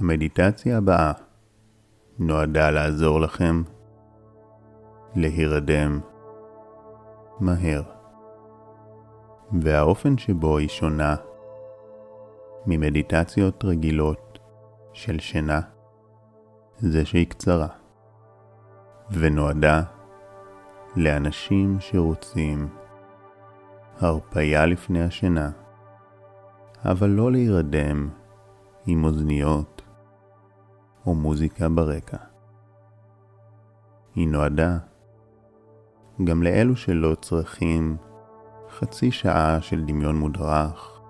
המדיטציה הבאה נועדה לעזור לכם להירדם מהר, והאופן שבו היא שונה ממדיטציות רגילות של שינה זה שהיא קצרה, ונועדה לאנשים שרוצים הרפייה לפני השינה, אבל לא להירדם עם אוזניות או מוזיקה ברקע. היא נועדה גם לאלו שלא צריכים חצי שעה של דמיון מודרך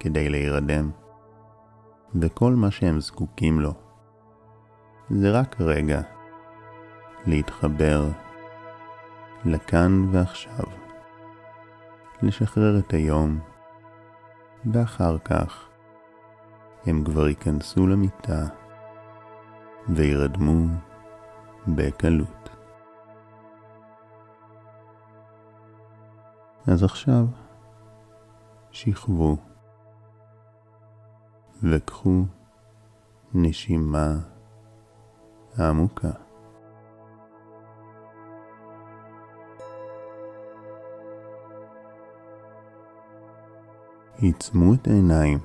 כדי להירדם, וכל מה שהם זקוקים לו זה רק רגע להתחבר לכאן ועכשיו, לשחרר את היום, ואחר כך הם כבר ייכנסו למיטה וירדמו בקלות. אז עכשיו שכבו וקחו נשימה עמוקה. עיצמו את העיניים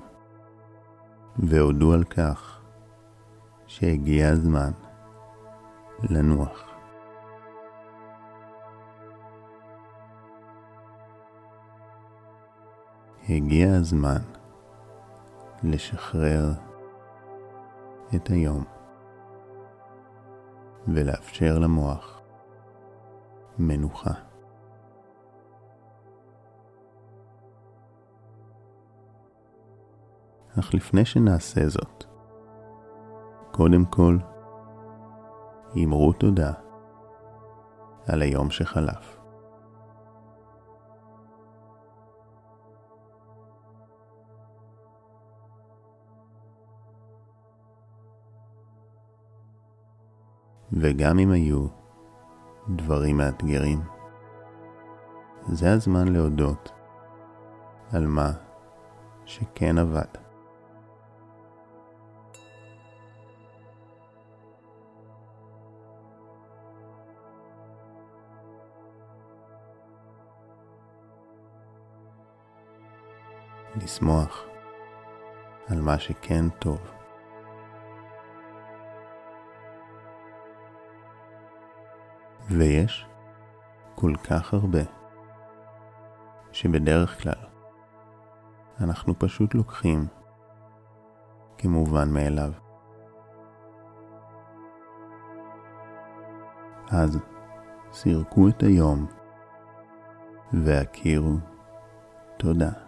והודו על כך שהגיע הזמן לנוח. הגיע הזמן לשחרר את היום ולאפשר למוח מנוחה. אך לפני שנעשה זאת, קודם כל, אמרו תודה על היום שחלף. וגם אם היו דברים מאתגרים, זה הזמן להודות על מה שכן עבד. לשמוח על מה שכן טוב. ויש כל כך הרבה שבדרך כלל אנחנו פשוט לוקחים כמובן מאליו. אז סירקו את היום והכירו תודה.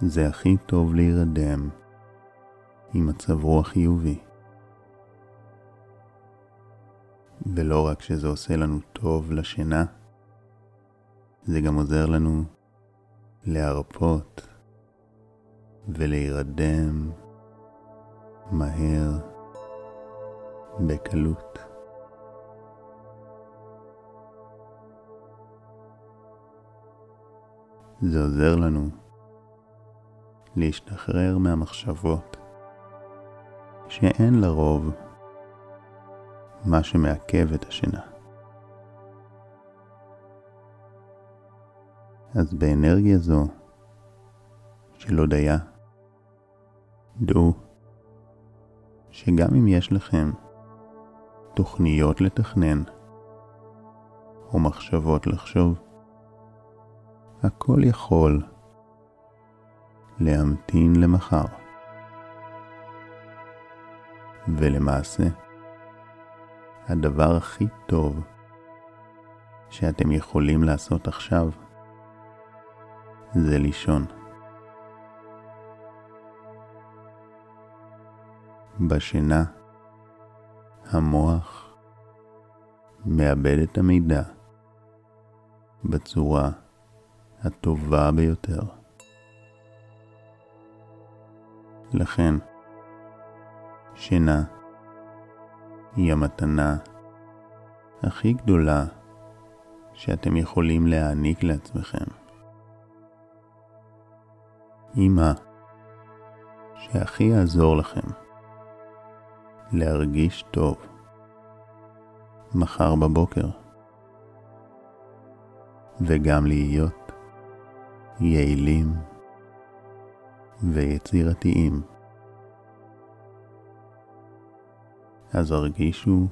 זה הכי טוב להירדם עם מצב רוח חיובי. ולא רק שזה עושה לנו טוב לשינה, זה גם עוזר לנו להרפות ולהירדם מהר, בקלות. זה עוזר לנו להשתחרר מהמחשבות שאין לרוב מה שמעכב את השינה. אז באנרגיה זו של הודיה, דעו שגם אם יש לכם תוכניות לתכנן או מחשבות לחשוב, הכל יכול להמתין למחר. ולמעשה, הדבר הכי טוב שאתם יכולים לעשות עכשיו זה לישון. בשינה המוח מאבד את המידע בצורה הטובה ביותר. לכן, שינה היא המתנה הכי גדולה שאתם יכולים להעניק לעצמכם. אמא שהכי יעזור לכם להרגיש טוב מחר בבוקר וגם להיות יעילים ויצירתיים. אז הרגישו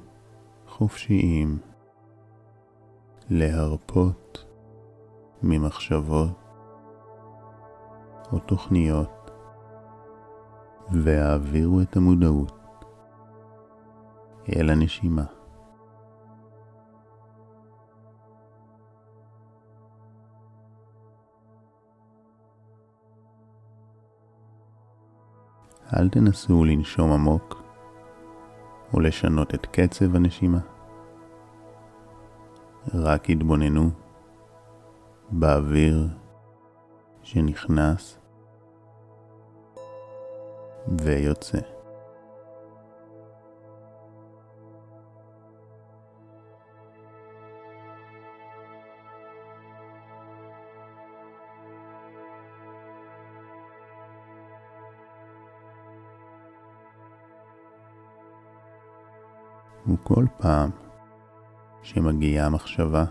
חופשיים להרפות ממחשבות או תוכניות והעבירו את המודעות אל הנשימה. אל תנסו לנשום עמוק או לשנות את קצב הנשימה. רק התבוננו באוויר שנכנס ויוצא. וכל פעם שמגיעה מחשבה,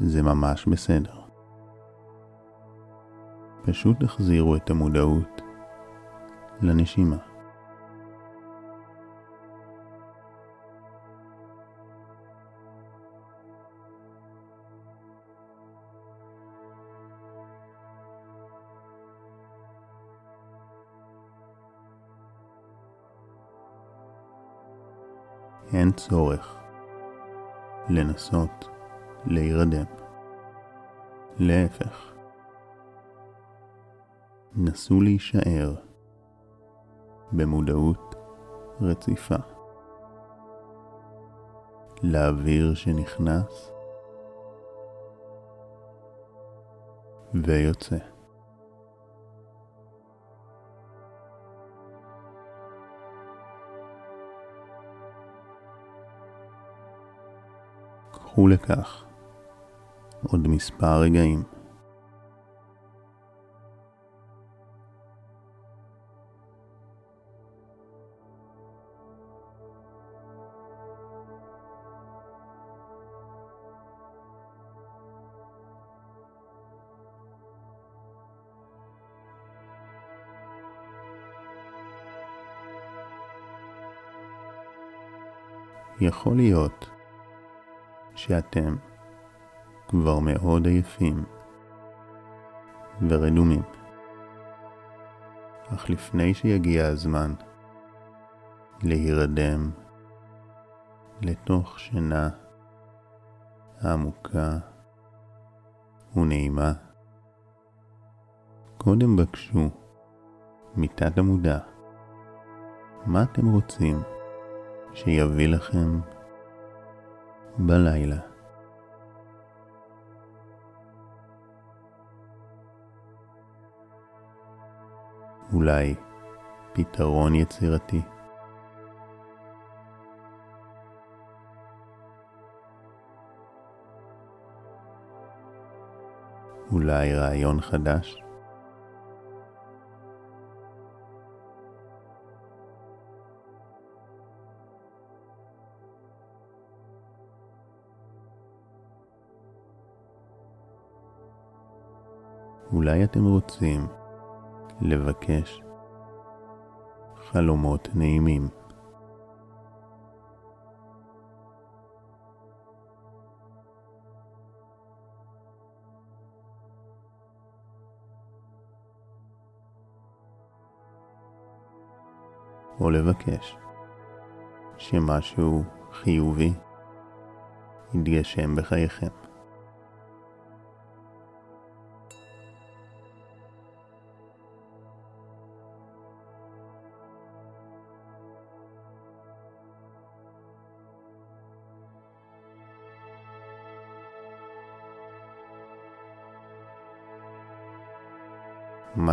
זה ממש בסדר. פשוט תחזירו את המודעות לנשימה. אין צורך לנסות להירדם. להפך, נסו להישאר במודעות רציפה לאוויר שנכנס ויוצא. קחו לכך עוד מספר רגעים. יכול להיות שאתם כבר מאוד עייפים ורדומים. אך לפני שיגיע הזמן להירדם לתוך שינה עמוקה ונעימה, קודם בקשו מתת המודע מה אתם רוצים שיביא לכם בלילה. אולי פתרון יצירתי. אולי רעיון חדש? אולי אתם רוצים לבקש חלומות נעימים. או לבקש שמשהו חיובי יתגשם בחייכם.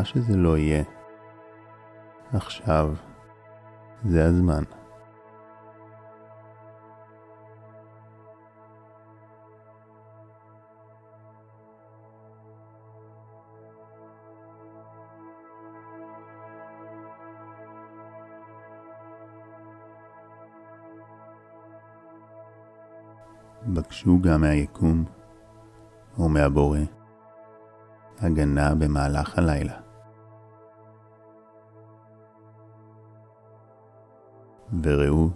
שזה לא יהיה, עכשיו זה הזמן. בקשו גם מהיקום או מהבורא הגנה במהלך הלילה. וראו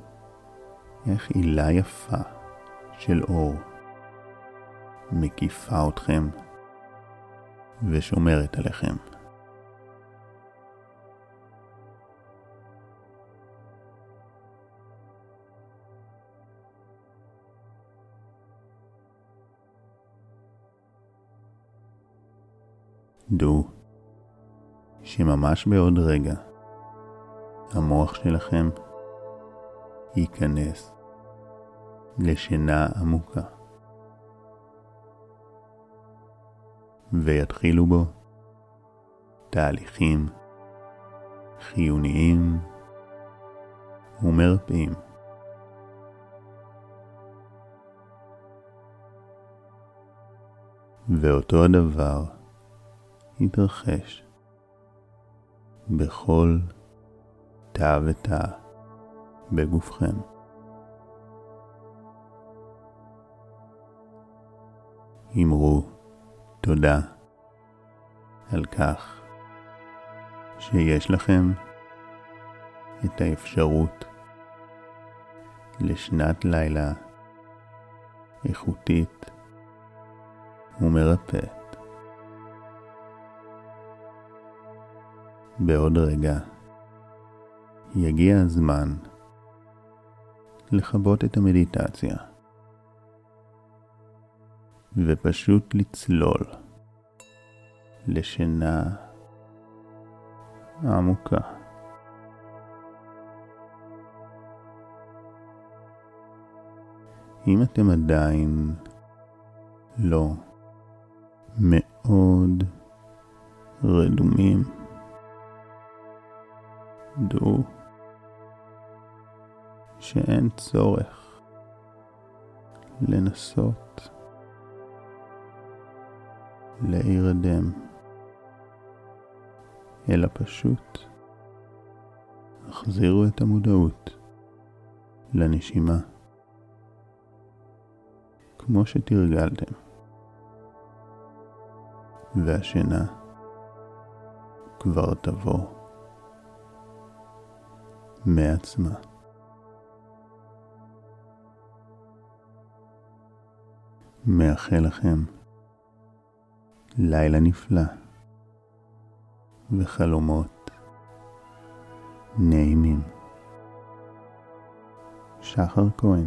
איך עילה יפה של אור מקיפה אתכם ושומרת עליכם. דעו שממש בעוד רגע המוח שלכם ייכנס לשינה עמוקה ויתחילו בו תהליכים חיוניים ומרפאים. ואותו הדבר יתרחש בכל תא ותא בגופכם. אמרו תודה על כך שיש לכם את האפשרות לשנת לילה איכותית ומרפאת. בעוד רגע יגיע הזמן לכבות את המדיטציה. ופשוט לצלול. לשינה עמוקה. אם אתם עדיין לא מאוד רדומים, דעו שאין צורך לנסות להירדם, אלא פשוט החזירו את המודעות לנשימה, כמו שתרגלתם, והשינה כבר תבוא. מעצמה. מאחל לכם לילה נפלא וחלומות נעימים. שחר כהן